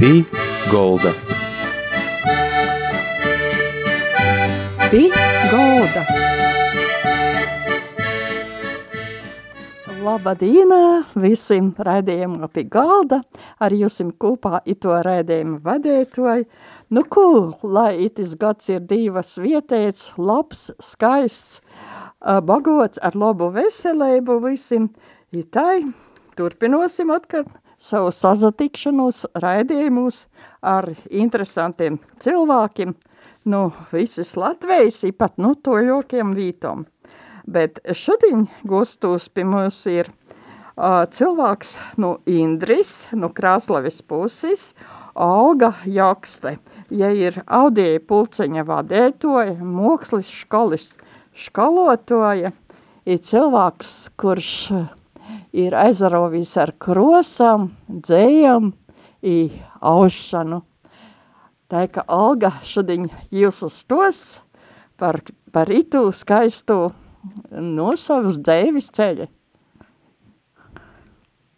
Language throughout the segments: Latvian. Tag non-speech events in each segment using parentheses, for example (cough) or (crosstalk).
Pī Golda. Pī Golda. Labdien visiem raidījumam pie galda, ar jums kopā ito raidījumu vadētoju. Nu, ko, lai itis gads ir divas vietēts, labs, skaists, bagots ar labu veselību visiem, itai turpinosim atkal savu sazatikšanos raidījumus ar interesantiem cilvēkiem, nu, visas Latvijas, pat, nu, to jokiem vītom. Bet šodien gustos pie mums ir uh, cilvēks, nu, Indris, nu, Krāslavis puses, Olga Jakste. Ja ir audija pulceņa vadētoja, mākslis školis skolotoja, ir cilvēks, kurš ir aizarovījis ar krosām, dzējām, i aušanu. Tā ka Olga šodien jūs uz tos par, par itu skaistu no savas dzēvis ceļa.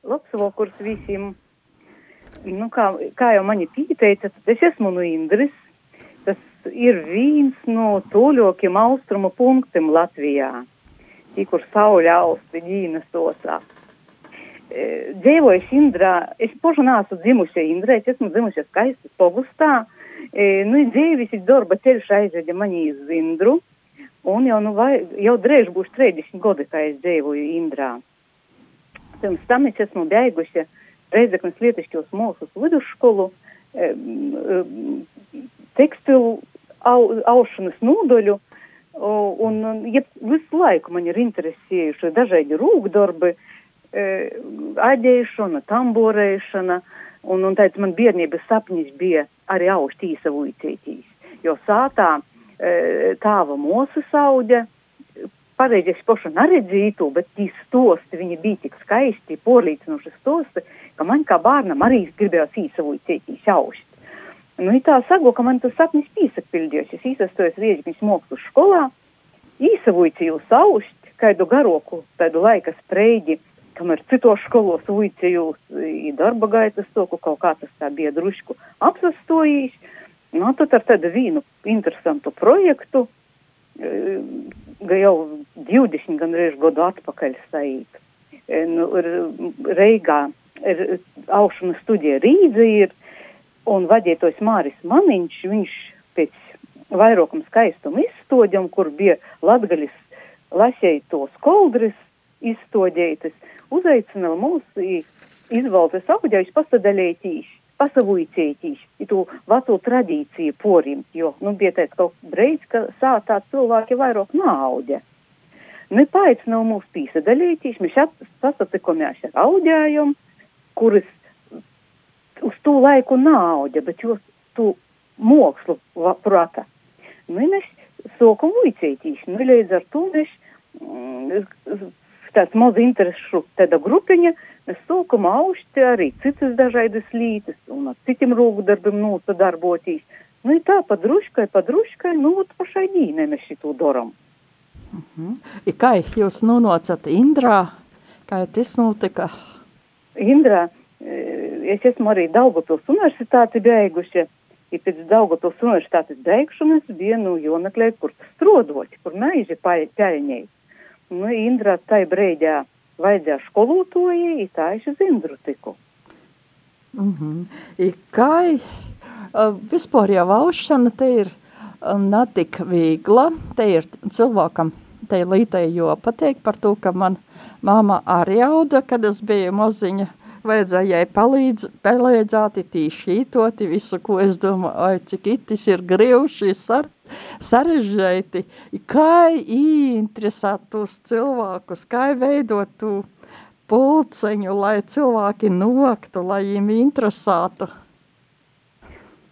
Labs vakars visiem. Nu, kā, kā jau mani pieteica, tad es esmu no Indris. Tas ir viens no toļokiem austrumu punktiem Latvijā. Tik, kur sauļa austi ģīnas tosā. E, dzīvoju Indrā, es požu nāsu dzimušie Indrē, es esmu dzimušie skaistas pogustā. E, nu, dzīvis ir darba ceļš aizveļa mani iz Indru. Un jau, nu, vai, jau drēž būs 30 gadi, kā es dzīvoju Indrā. Pirms tam es esmu beigusi Reizeknas Lietišķos mūsu vidusskolu, e, e, tekstilu au, aušanas nodaļu, un, un ja, visu laiku man ir interesējuši dažādi rūkdarbi, aģēšana, tamborēšana, un, un tāds man bērnības sapnis bija arī aust īsavūcītīs, jo sātā e, tāva mūsu saudē, pareizi es pašu neredzītu, bet tī stosti, viņi bija tik skaisti, porlīcinoši stosti, ka man kā bērnam arī gribējās īsavūcītīs aust. Nu, tā sago, ka man tas sapnis piesapildījos. Es īsastojos Rieģiņas mākslu skolā, īsavoju saust, kādu garoku, tādu laika spreidi, kamēr citos skolos uicījos i darba gaitas toku, kaut kā tas tā bija drušku apsastojīs. Nu, tad ar tādu vīnu interesantu projektu, ga jau 20 gandrīz gadu atpakaļ saīt. Nu, Reigā ir aušana studija Rīdze ir, un vadītājs Māris Maniņš, viņš pēc vairākam skaistumu izstoģam, kur bija latgaļis lasētos koldris izstoģētas, uzaicināja mūs izvaldes augļājus pasadalētīs, pasavūcētīs, i to veco tradīciju porim, jo, nu, bija tāds kaut breids, ka sātā cilvēki vairāk nauda. Nu, paaicināja mūs pīsadalētīs, mēs sasatikamies ar augļājumu, kuras uz to laiku nauda, bet jūs tu mākslu prata. Nu, mēs sākam vicētīs, nu, līdz ar to mēs mm, tāds maz interesu tāda grupiņa, mēs sākam austi arī citas dažādas lītas un ar citiem rūgdarbiem nosadarbotīs. Nu, tā padruškai, padruškai, nu, pašai dīnai mēs šito doram. Uh -huh. I kā jūs nonācat Indrā? Kā tas notika? Indrā, es esmu arī Daugavpils universitāti beigusi. Ja pēc Daugavpils universitātes beigšanas bija, nu, jomeklē, kur strodot, kur maizi paļņēja. Nu, Indra tai breidē vajadzēja skolotoji, i tā es uz Indru tiku. Mm -hmm. I kā uh, vispār jau aušana te ir uh, netik viegla, te ir cilvēkam te lītei jo pateikt par to, ka man māma arī auda, kad es biju moziņa vajadzēja palīdz, palīdzāti tīši ītoti visu, ko es domāju, cik itis ir grivši sar, sarežģēti, kā interesēt tos cilvēkus, kā veidot tu pulceņu, lai cilvēki noktu, lai viņiem interesētu.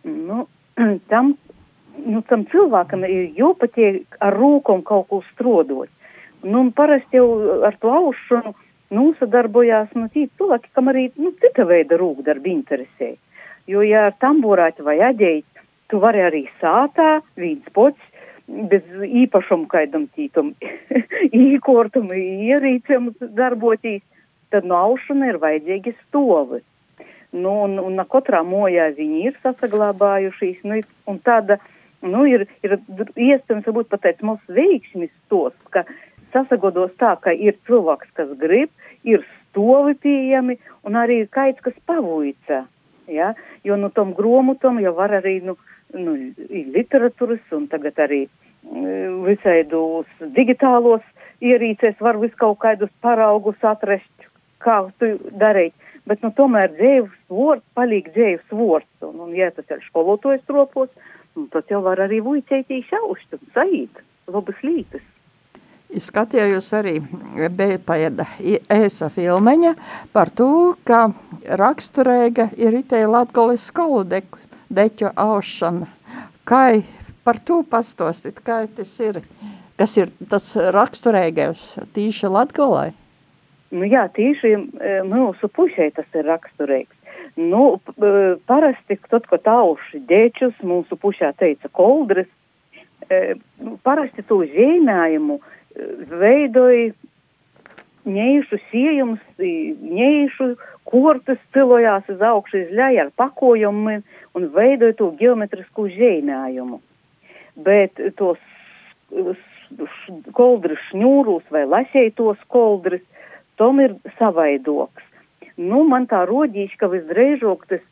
Nu, tam, nu, tam cilvēkam ir jāpatiek ar rūkom kaut ko strodot. Nu, parasti jau ar to aušanu, nu, sadarbojās nu, tī cilvēki, kam arī nu, cita veida rūkdarbi interesē. Jo, ja ar tamborāti vai aģeit, tu vari arī sātā, viens pots, bez īpašumu kaidam tītum, (laughs) īkortumu, ierīcēm darbotīs, tad no aušana ir vajadzīgi stovi. Nu, un, un katrā mojā viņi ir sasaglabājušies. Nu, un tāda, nu, ir, ir iespējams, varbūt pat tāds mūsu veiksmis tos, ka sasagodos tā, ka ir cilvēks, kas grib, ir stovi pieejami un arī kaits, kas pavuica. Ja? Jo nu tom gromutam jau var arī, nu, nu literatūras un tagad arī mm, visaidos digitālos ierīcēs var vis kaut kādus paraugus atrast, kā tu darīt. Bet, nu, tomēr dzīves vārds paliek dzīves vārds, un, un, ja tas ir skolotojas tropos, nu, tad jau var arī vuicētī šaust un saīt labas lītas. Es skatījos arī Bēpaida ēsa filmeņa par to, ka raksturēga ir itē Latgoles skolu deku, deķu aušana. Kā par to pastostit, kā tas ir, kas ir tas raksturēgais tīši Latgolai? Nu jā, tīši e, mūsu pusē tas ir raksturīgs. Nu, e, parasti, tad, kad auši dečus, mūsu pušā teica koldres, e, parasti to zīmējumu veidoja ņēšu siejums, ņēšu kortas cilojās uz augšu, leju ar pakojumiem un veidoja to geometrisku zīmējumu. Bet tos koldras šņūrus vai lasētos koldras, tom ir savaidoks. Nu, man tā rodīši, ka visdrīzāk tas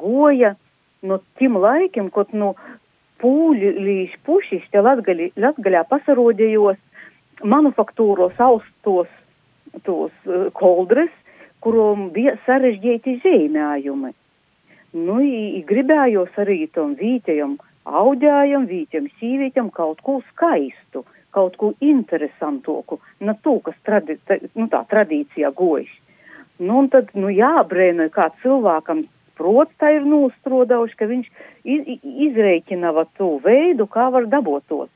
goja no tiem laikiem, kad no pūļu līdz pušīs te latgaļā pasarodījos manufaktūros austos tos uh, kurom bija sarežģīti zīmējumi. Nu, i, i gribējos arī tam vītējam audējam, vītiem sīvītiem kaut ko skaistu, kaut ko interesantoku, ne to, kas tradi, ta, nu, tā tradīcijā gojas. Nu, un tad, nu, jābrēna, kā cilvēkam prots tā ir nostrodauši, ka viņš iz, izreikina to veidu, kā var dabot tos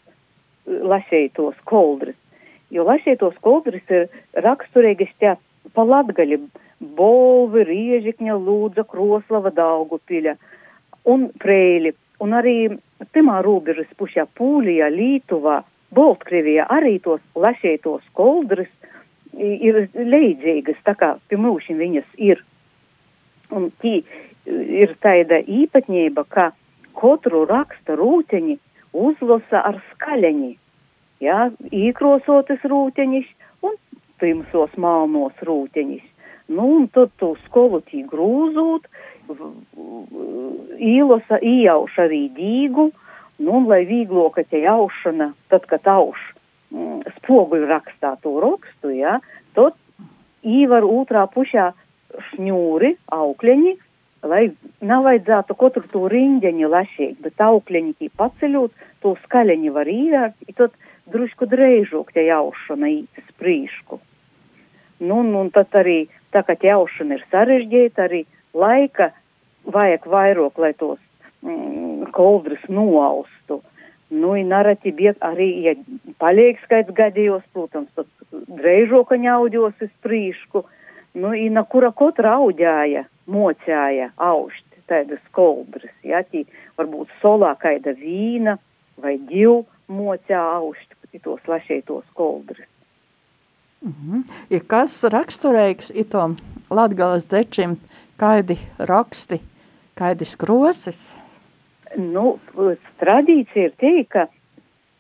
lasētos koldres jo lašietos koldris ir raksturīgas tie pa latgaļi Bolvi, Riežikņa, Lūdza, Kroslava, Daugupiļa un Preili. Un arī timā robežas pušā Pūlijā, Lītuvā, Boltkrievijā arī tos lašietos koldris ir leidzīgas, tā kā pie mūšiem viņas ir. Un tī ir tāda īpatnība, ka katru raksta rūteņi uzlasa ar skaļaņi jā, īkrosotas rūteņš un pirmsos malnos rūteņš. Nu, un tad tu skolotī grūzūt, īlosa iejauš arī dīgu, nu, un lai vīgloka te jaušana, tad, kad auš mm, spoguļu rakstā to rakstu, jā, tad īvar otrā pušā šņūri, aukļeņi, lai nav vajadzētu katru to rindeņu lašīt, bet aukļeņi tī paceļot, to skaļeņi var īvērt, tad drusku dreizāk tie jaušana īsti sprīšku. Nu, un, un tad arī, tā kā ķaušana ir sarežģīta, arī laika vajag vairāk, lai tos mm, koldrus noaustu. Nu, ir narati bija arī, ja paliek skaits gadījos, protams, tad dreižoka ņaudjos uz prīšku. Nu, na kura kotra audēja, mocēja aušt tādas koldras, ja, tī varbūt solā kaida vīna vai divu mocā aušt tos lašētos koldris. Mm -hmm. Ir kas raksturīgs itom Latgales dečim, kaidi raksti, kaidi skrosis? Nu, tradīcija ir teikt, ka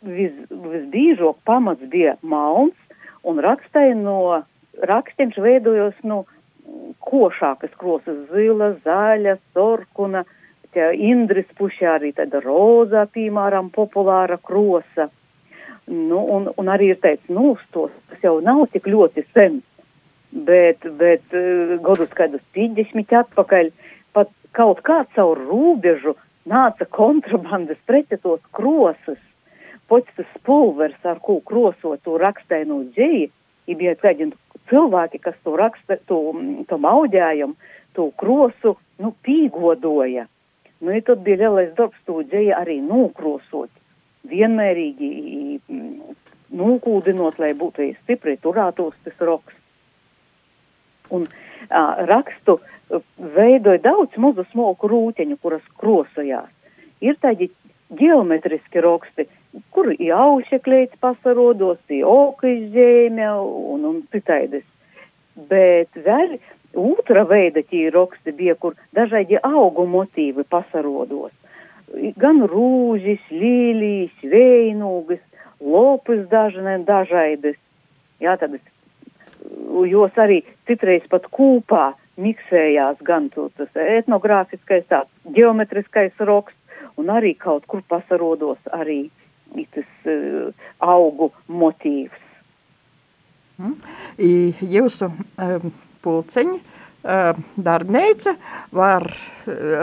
vis, visbīžāk pamats bija malns un rakstai no rakstiem veidojos no košākas krosas zila, zaļa, sorkuna, tie indris pušā arī tāda rozā, piemēram, populāra krosa. Nu, un, un arī ir teicis, nu, tos, tas jau nav tik ļoti sen, bet, bet uh, gadus kādus 50 atpakaļ pat kaut kā caur rūbežu nāca kontrabandas precetos krosas, pots tas pulvers, ar ko krosot to rakstaino dzēju, ja bija kādi cilvēki, kas to raksta, to, to maudējumu, to krosu, nu, pīgodoja. Nu, ja tad bija lielais darbs to dzēju arī nokrosot vienmērīgi nūkūdinot, lai būtu stipri turētos tas roks. Un a, rakstu veidoja daudz mazu smalku rūteņu, kuras krosojās. Ir tādi geometriski raksti, kur ir aušekļēts pasarodos, oka izžēmē un, un citaidas. Bet vēl Otra veida tīroksti bija, kur dažādi augu motīvi pasarodos. Gan rūžis, līlijas, vējnūgas, lopus dažne, dažaidas. Jā, tad jos arī citreiz pat kūpā miksējās gan tas etnogrāfiskais, tāds geometriskais roksts, un arī kaut kur pasarodos arī tas uh, augu motīvs. Mm. Jūsu um, pulciņi uh, darbnīca var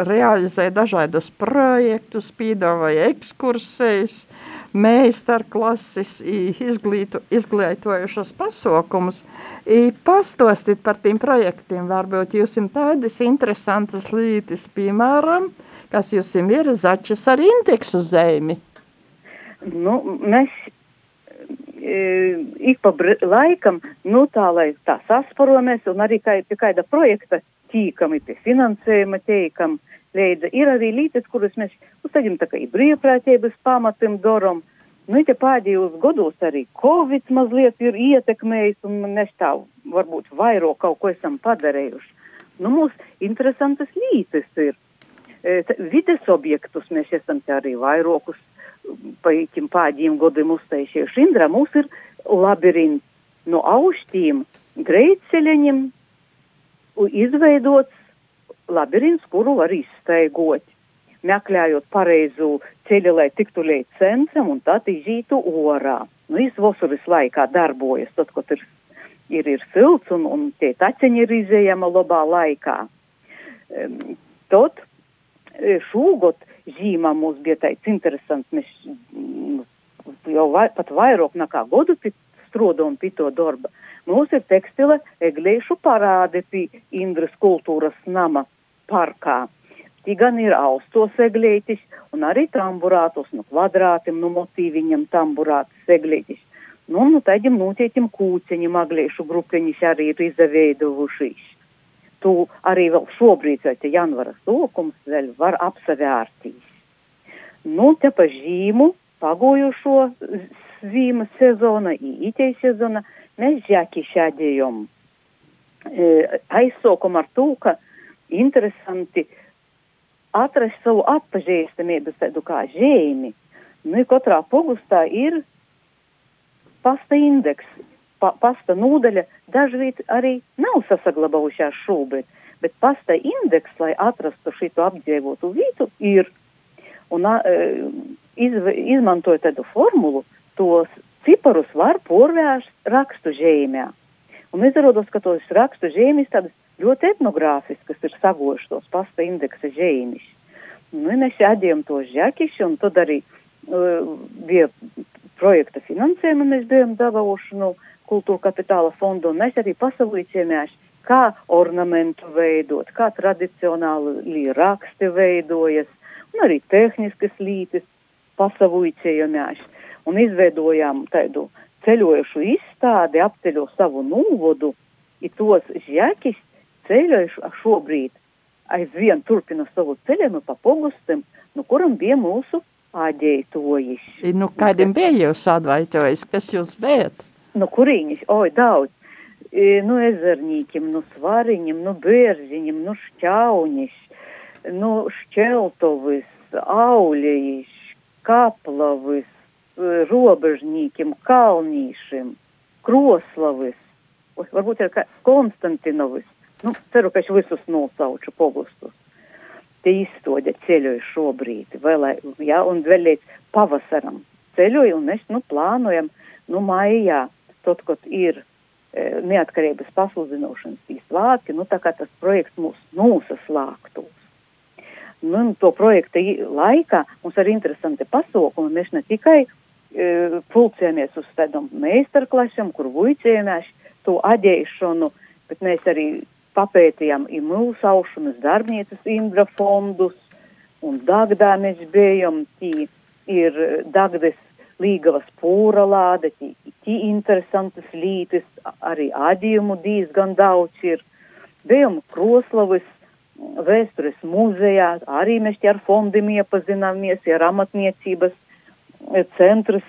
realizēt dažādus projektus, piedāvāja ekskursijas, meistarklases, izglītu, izglītojušas pasaukumus. Pastostit par tiem projektiem, varbūt jums tādas interesantas lietas, piemēram, kas jums ir začas ar indeksu zemi. Nu, mēs ik pa laikam, nu tā, lai tā sasporojamies un arī kā, pie kāda projekta tīkami, pie finansējuma teikam, leidza. Ir arī lietas, kuras mēs uztaģim tā kā ir brīvprātības pamatim doram. Nu, te pēdējos gados arī Covid mazliet ir ietekmējis un mēs tā varbūt vairo kaut ko esam padarējuši. Nu, mums interesantas lietas ir. E, vides objektus mēs esam te arī vairokus pa īķim pādījiem godiem uztaisījuši. Indra mums ir labirints no auštīm, greitceļaņiem izveidots labirints, kuru var izstaigot, meklējot pareizu ceļu, lai tiktu līdz centram un tad izītu orā. Nu, izvosuris laikā darbojas, tad, kad ir, ir, ir silts un, un tie taceņi ir izējama labā laikā. Um, tad e, šūgot zīmā mums bija tāds interesants, mēs mm, jau vai, pat vairāk nekā godu strādājam pie to darba. Mums ir tekstila eglīšu parādi pie Indras kultūras nama parkā. Tī gan ir austos eglītis un arī tamburātos, nu kvadrātim, nu motīviņam tamburātis eglītis. Nu, nu tādiem notiekiem kūceņiem aglīšu grupiņas arī ir izaveidojušies tu arī vēl šobrīd, vai te janvara sokums vēl var apsavērtīs. Nu, te pa zīmu pagojušo zīma sezona, ītei sezona, mēs žēki šādījom. E, aizsokum ar to, ka interesanti atrast savu atpazīstamību tādu kā žēmi. Nu, katrā pogustā ir pasta indeks, pa, pasta nūdeļa dažviet arī nav sasaglabājušās šobrīd, bet pasta indeks, lai atrastu šito apdzīvotu vietu, ir. Un e, iz, izmantojot tādu formulu, tos ciparus var porvērst rakstu žēmē. Un izrādās, ka tos rakstu žēmis tādas ļoti etnogrāfiskas ir sagojuši tos pasta indeksa žēmis. Nu, mēs ēdījām tos žakiši, un tad arī uh, bija projekta finansējuma mēs bijām devuši no kultūra kapitāla fondu, un mēs arī pasaulīcījāmies, kā ornamentu veidot, kā tradicionāli raksti veidojas, un arī tehniskas lītes pasaulīcījāmies, un izveidojām tādu ceļojušu izstādi, apceļo savu nūvodu, ir tos žēkis ceļojuši šobrīd aizvien turpina savu ceļojumu pa pogustam, no kuram bija mūsu āģētojis. Nu, kādiem bija jūs advaitojis, kas jūs bijat? no kurīņas, oi, daudz. E, nu, ezernīkiem, nu, svariņiem, nu, bērziņiem, nu, šķauņiš, nu, šķeltovis, auļejiš, kaplavis, e, robežnīkiem, kalnīšiem, kroslavis, varbūt ir kā Konstantinovis. Nu, ceru, ka es visus nosauču pogustus. Te izstoģa ceļoju šobrīd, vēl, jā, un vēl līdz pavasaram ceļoju, un mēs, nu, plānojam, nu, maijā tot, kad ir e, neatkarības pasludināšanas svētki, nu tā kā tas projekts mūs nosaslāgtos. Nu, to projekta laikā mums ir interesanti pasaukumi. Mēs ne tikai e, pulcējamies uz tādām meistarklasēm, kur vuicējamies to aģēšanu, bet mēs arī papētījām mūsu aušanas darbnīcas Indra fondus un Dagdā mēs bijām, tī ir Dagdes Līgavas pūra lāde, tī interesantas lītes, arī ādījumu diezgan daudz ir. Bijām Kroslavas vēstures muzejā, arī mēs ar fondiem iepazināmies, ar amatniecības centrs,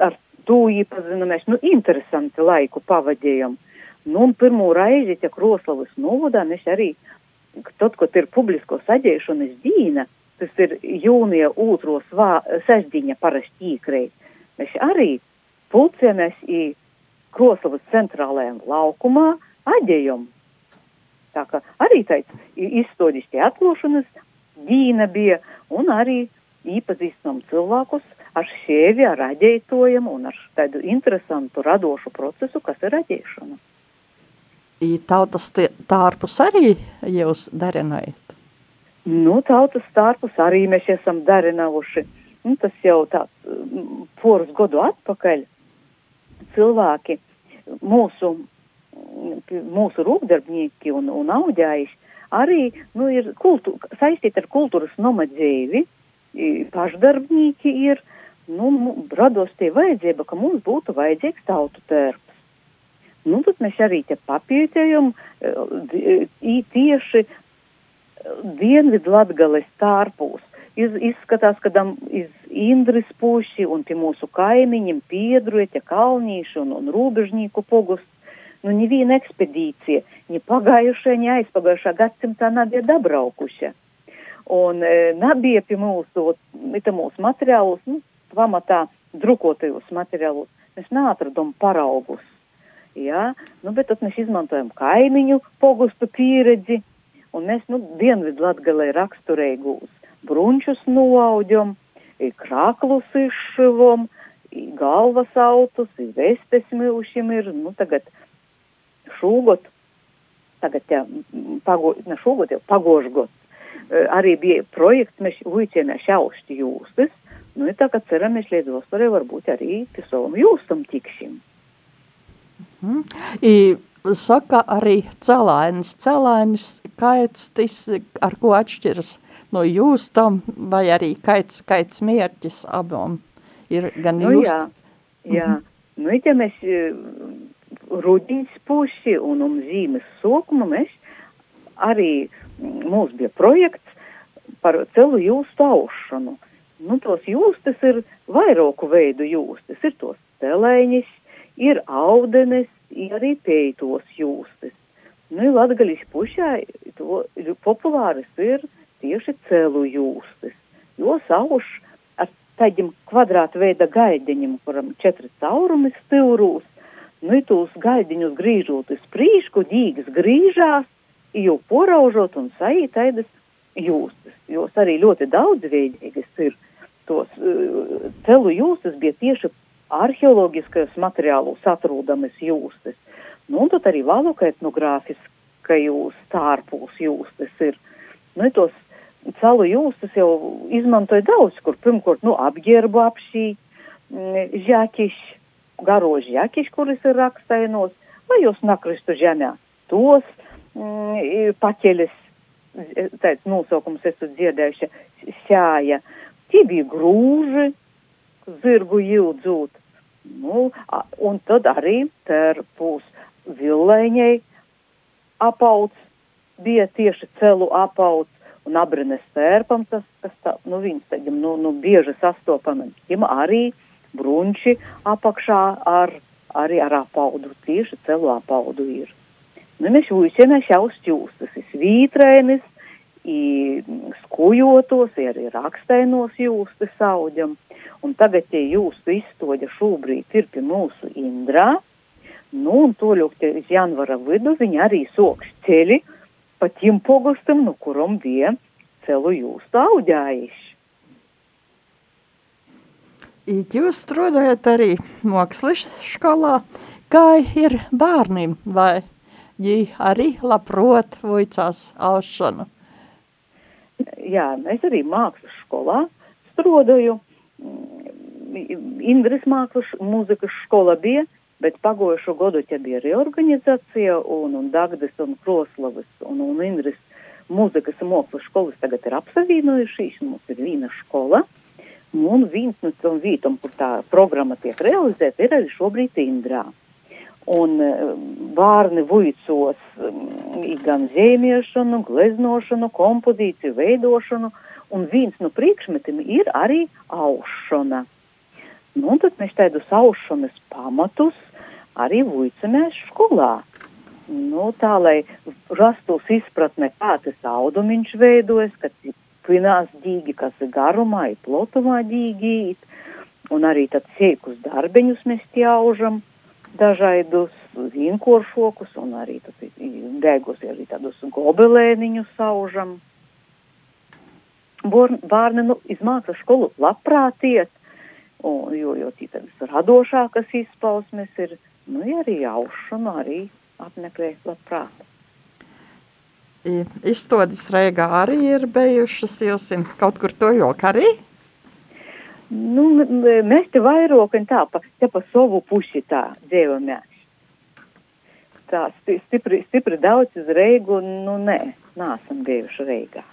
ar to iepazināmies. Nu, interesanti laiku pavadījām. Nu, pirmo reizi, ja Kroslavas novadā, mēs arī, tad, kad ir publisko saģēšanas dīna, tas ir jūnija otro svā, sešdiņa parasti īkreit, mēs arī pulcēmies į Kroslavas centrālajām laukumā aģējam. Tā kā arī tāds izstodišķi atlošanas dīna bija un arī īpazīstam cilvēkus ar šievi, ar aģētojumu un ar tādu interesantu radošu procesu, kas ir aģēšana. I tautas tārpus arī jūs darinājat? Nu, tautas tārpus arī mēs esam darinājuši. Nu, tas jau tāds porus godu atpakaļ cilvēki, mūsu, mūsu rūpdarbnieki un, un auģēji arī nu, ir kultu, saistīti ar kultūras nomadzīvi, pašdarbnieki ir, nu, rados tie vajadzība, ka mums būtu vajadzīgs tautu tērps. Nu, tad mēs arī te papītējam tieši Dienvidu Latgales tārpūs. Iz, izskatās, ka tam iz Indris puši un tie mūsu kaimiņiem piedroja kalnīši un, un rūbežnieku pogusts. Nu, neviena ekspedīcija, ne pagājušajā, ne aizpagājušā gadsimtā nebija dabraukuša. Un e, nebija pie mūsu, mūsu materiālus, nu, pamatā drukotajos materiālos, mēs neatradam paraugus. Ja? Nu, bet tad mēs izmantojam kaimiņu pogustu pieredzi, un mēs, nu, dienvidu latgalē raksturīgūs brunčus noaudjam, krāklus izšuvom, galvas autus, vestes milšiem ir, nu, tagad šūgot, tagad jā, pago, ne šūgot, jau pagošgot. Arī bija projekts, mēs uicījām šaušti jūstis, nu, tā kā ceram, mēs līdz vasarē varbūt arī pie savam jūstam tikšim. Mm. I saka arī. Celainis kaits, tas, ar ko atšķiras no jūstam, vai arī kaits, kaits mērķis abam ir gan nu, jūst. Jā, jā. Mm -hmm. nu, ja mēs rudiņas puši un um zīmes sokuma, mēs arī, mums bija projekts par celu jūstu aušanu. Nu, tos jūstas ir vairāku veidu jūstas. Ir tos telēņas, ir audenes, ir arī peitos jūstas. Nu, latgaļas pušā to populāras ir tieši celu jūstas, jo sauš ar tādiem kvadrāta veida gaidiņiem, kuram četri caurumi stilrūs, nu, tūs gaidiņus grīžot uz prīšku, dīgas grīžās, jau poraužot un sajūt taidas jūstas, jos arī ļoti daudzveidīgas ir. Tos uh, celu jūstas bija tieši arheoloģiskajos materiālos atrodamas jūstas. Nu, un tad arī valoka etnogrāfiskajos tārpūs jūstas ir. Nu, tos celu jūstas jau izmantoja daudz, kur pirmkārt, nu, apģērbu apšī, žakiš, garo žakiš, kuris ir rakstainos, lai jūs nakristu žemē. Tos mm, paķeļas, tāds nosaukums esmu dzirdējuši, šāja. Tie bija grūži, zirgu jūdzūt. Nu, un tad arī terpūs vilēņai apauts, bija tieši celu apauts un abrines sērpam, tas, tas tā, nu, viņas, teģim, nu, nu, bieži sastopami. Viņam arī brunči apakšā ar, arī ar apaudu, tieši celu apaudu ir. Nu, mēs visiem šaust jūstas, svītrēnis, i skujotos, arī rakstainos jūstas auģam. Un tagad tie jūsu izstoģa šobrīd ir pie mūsu Indrā. Nu, un to iz janvara vidu viņi arī sokš ceļi, pa tiem pogostam, no kuram bija celu jūstu auģājuši. Jūs strādājat arī mākslas skolā, kā ir bērniem, vai viņi arī labprot vicās aušanu? Jā, es arī mākslas skolā strādāju. Indras mākslas mūzikas skola bija, bet pagojušo gadu te bija reorganizācija un, un Dagdas un Kroslavas un, un Indras mūzikas un mākslas skolas tagad ir apsavienojušīs, mums ir viena skola. Un viens no tām vietām, kur tā programma tiek realizēta, ir arī šobrīd Indrā. Un bērni vuicos gan zīmiešanu, gleznošanu, kompozīciju veidošanu, un viens no priekšmetiem ir arī aušana. Nu, tad mēs tādus aušanas pamatus arī vuicamies skolā. nu, tā, lai rastos izpratne, kā tas audumiņš veidojas, kad pinās dīgi, kas ir garumā, ir plotumā dīgi, un arī tad siekus darbeņus mēs ķaužam, dažādus zinkoršokus, un arī bēgos arī tādus gobelēniņus saužam. Bērni nu, izmāca skolu labprāt iet, un, jo, jo tādas radošākas izpausmes ir, nu, arī jaušana arī apmeklē labprāt. Izstādes Rīgā arī ir bijušas jūs kaut kur to jok arī? Nu, mēs te vairāk tā pa, te pa savu pusi tā dzīvojamies. Tā stipri, stipri daudz uz Reigu, nu nē, nāsam bijuši Reigā.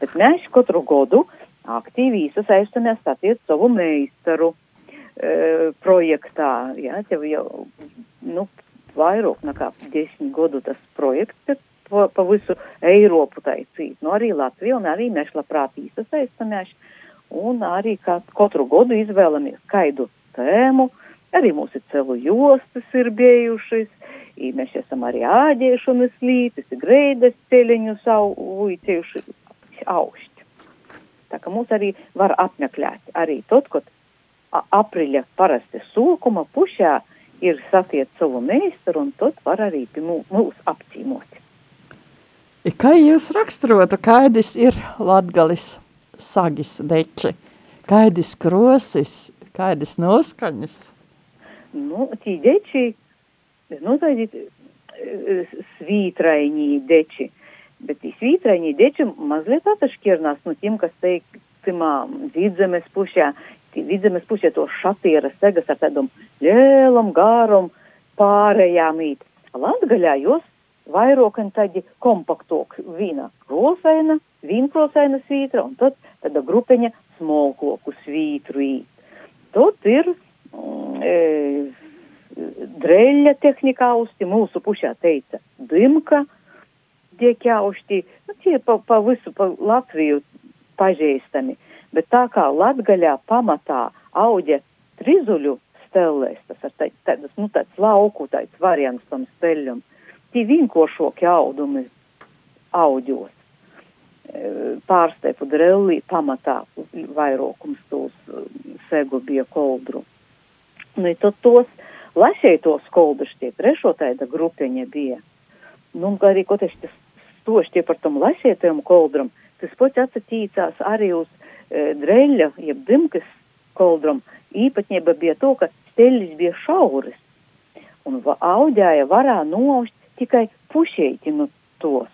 Bet mēs katru godu aktīvi iesaistamies attiec savu meistaru e, projektā. Jā, tev jau, nu, vairāk nekā desmit gadu tas projekts pa, pa visu Eiropu taisīt. Nu, arī Latviju un arī mēs labprāt īsasaistamies. Un arī katru gadu izvēlamies kaidu tēmu. Arī mūsu celu jostas ir bijušas. Mēs esam arī āģējuši un slītis, greidas ceļiņu savu uicējuši augšķi. Tā ka mūs arī var apmeklēt. Arī tad, kad apriļa parasti sūkuma pušā ir satiet savu meistaru, un tad var arī mūs apcīmot. Kā jūs raksturotu, kādas ir latgalis sagis deči? Kādas krosis, kādas noskaņas? Nu, tī deči, nu, tādi svītrainī deči, bet tī svītrainī deči mazliet atašķirnās no tiem, kas teikt, timā vidzemes pušā, vidzemes pusē to šatiera segas ar tādam lielam gāram pārējām īt. Latgaļā jūs vairokam tādi kompaktok vīna krosaina, vīnkrosaina svītra un tad tāda grupeņa smolkoku svītru īt. Tad ir mm, e, dreļa tehnikā uzti, mūsu pušā teica dimka, tiek jāuzti, nu tie pa, pa visu, pa Latviju pažēstami. Bet tā kā latgaļā pamatā auģa trizuļu stelēs, tas ir tā, tāds, nu, tāds lauku, tāds variants tam steļam, tie vinkošoki audumi auģos. Pārstepu drellī pamatā vairokums tos e, segu bija koldru. Nu, tad tos lašētos koldrus tie trešo taida grupeņa bija. Nu, arī, ko tas stošķie par tom lašētajam koldram, tas pats atsatīcās arī uz e, dreļa, jeb dimkas koldram, īpatņība bija to, ka steļas bija šauras, un audēja varā noaušt tikai pušeiti no tos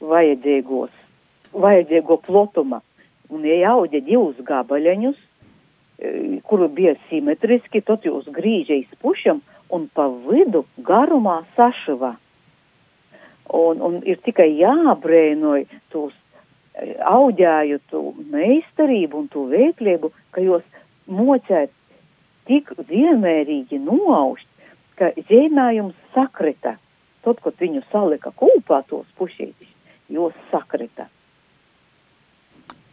vajadzīgos, vajadzīgo plotuma. Un, ja auģa divus gabaļaņus, e, kuru bija simetriski, tad jūs grīžais pušam un pa vidu garumā sašıva. Un, un ir tikai jābrēnoj tos auģēju tu meistarību un tu veiklību, ka jūs mocēt tik vienmērīgi noaušt, ka zīmējums sakrita. Tad, kad viņu salika kūpā tos pušītis, jūs sakrita.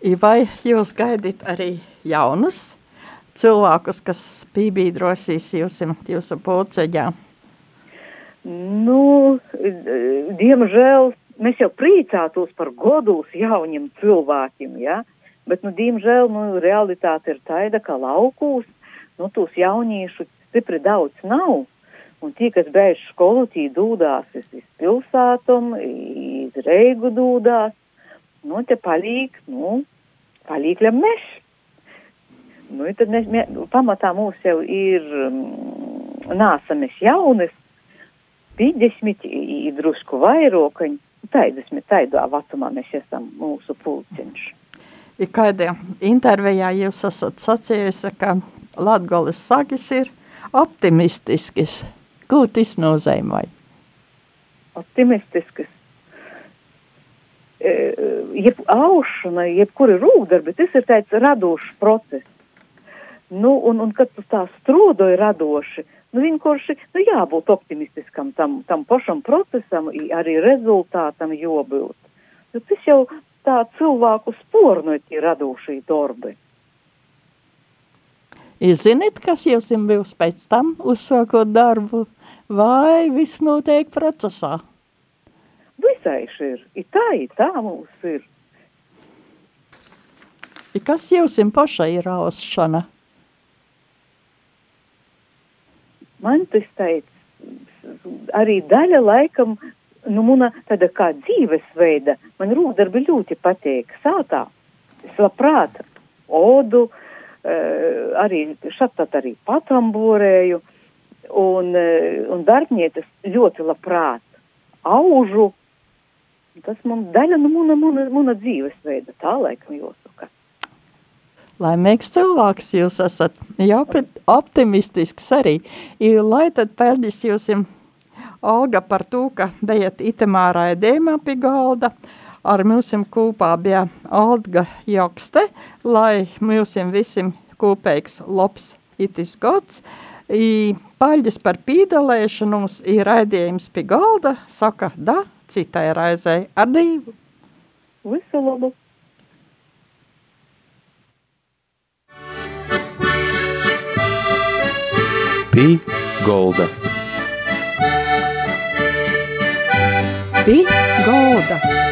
Vai jūs gaidīt arī jaunus cilvēkus, kas pībīdrosīs jūs, jūsu pulceģā? Nu, diemžēl mēs jau priecātos par godus jauniem cilvēkiem, ja? bet, nu, diemžēl, nu, realitāte ir taida, ka laukūs, nu, tos jauniešu stipri daudz nav. Un tie, kas beidz skolu, tie dūdās uz pilsātum, iz reigu dūdās, nu, te palīk, nu, palīk lemneš. Nu, tad mēs, mē, pamatā mūs jau ir, mm, nāsamies jaunas, 50 drusku vairokaņi, Taidasmi, taidā vecumā mēs esam mūsu pulciņš. Ir kādā intervijā jūs esat sacījusi, ka Latgoles sakis ir optimistisks. Ko tas nozīmē? Optimistisks. E, jeb aušana, jebkuri rūkdarbi, tas ir tāds radošs process. Nu, un, un kad tu tā strūdoji radoši, nu, vienkārši nu, jābūt optimistiskam tam, tam pašam procesam, arī rezultātam jābūt. Nu, tas jau tā cilvēku spornu ir radošī darbi. Izzināt, kas jums būs pēc tam uzsākot darbu, vai viss notiek procesā? Visaiš ir, ir tā, ir tā mums ir. I kas jums pašai ir ausšana? Man tas teica, arī daļa laikam, nu, muna tāda kā dzīvesveida, man rūkdarbi ļoti patīk, sātā, es labprāt, odu, Eh, arī šatāt arī patamborēju, un, eh, un darbnieces ļoti labprāt aužu. Tas man daļa no muna, muna, muna dzīvesveida, tā laikam jāsaka. Laimīgs cilvēks jūs esat, bet optimistisks arī. I, lai tad pēdis jūs Olga par to, ka bijat itemā raidījumā pie galda, ar mums kopā bija Olga Jokste, lai mums visiem kopīgs labs itis gods. I paļģis par pīdalēšanos ir raidījums pie galda, saka da citai raizei ar divu. Visu labu! Pī golda. Pī golda.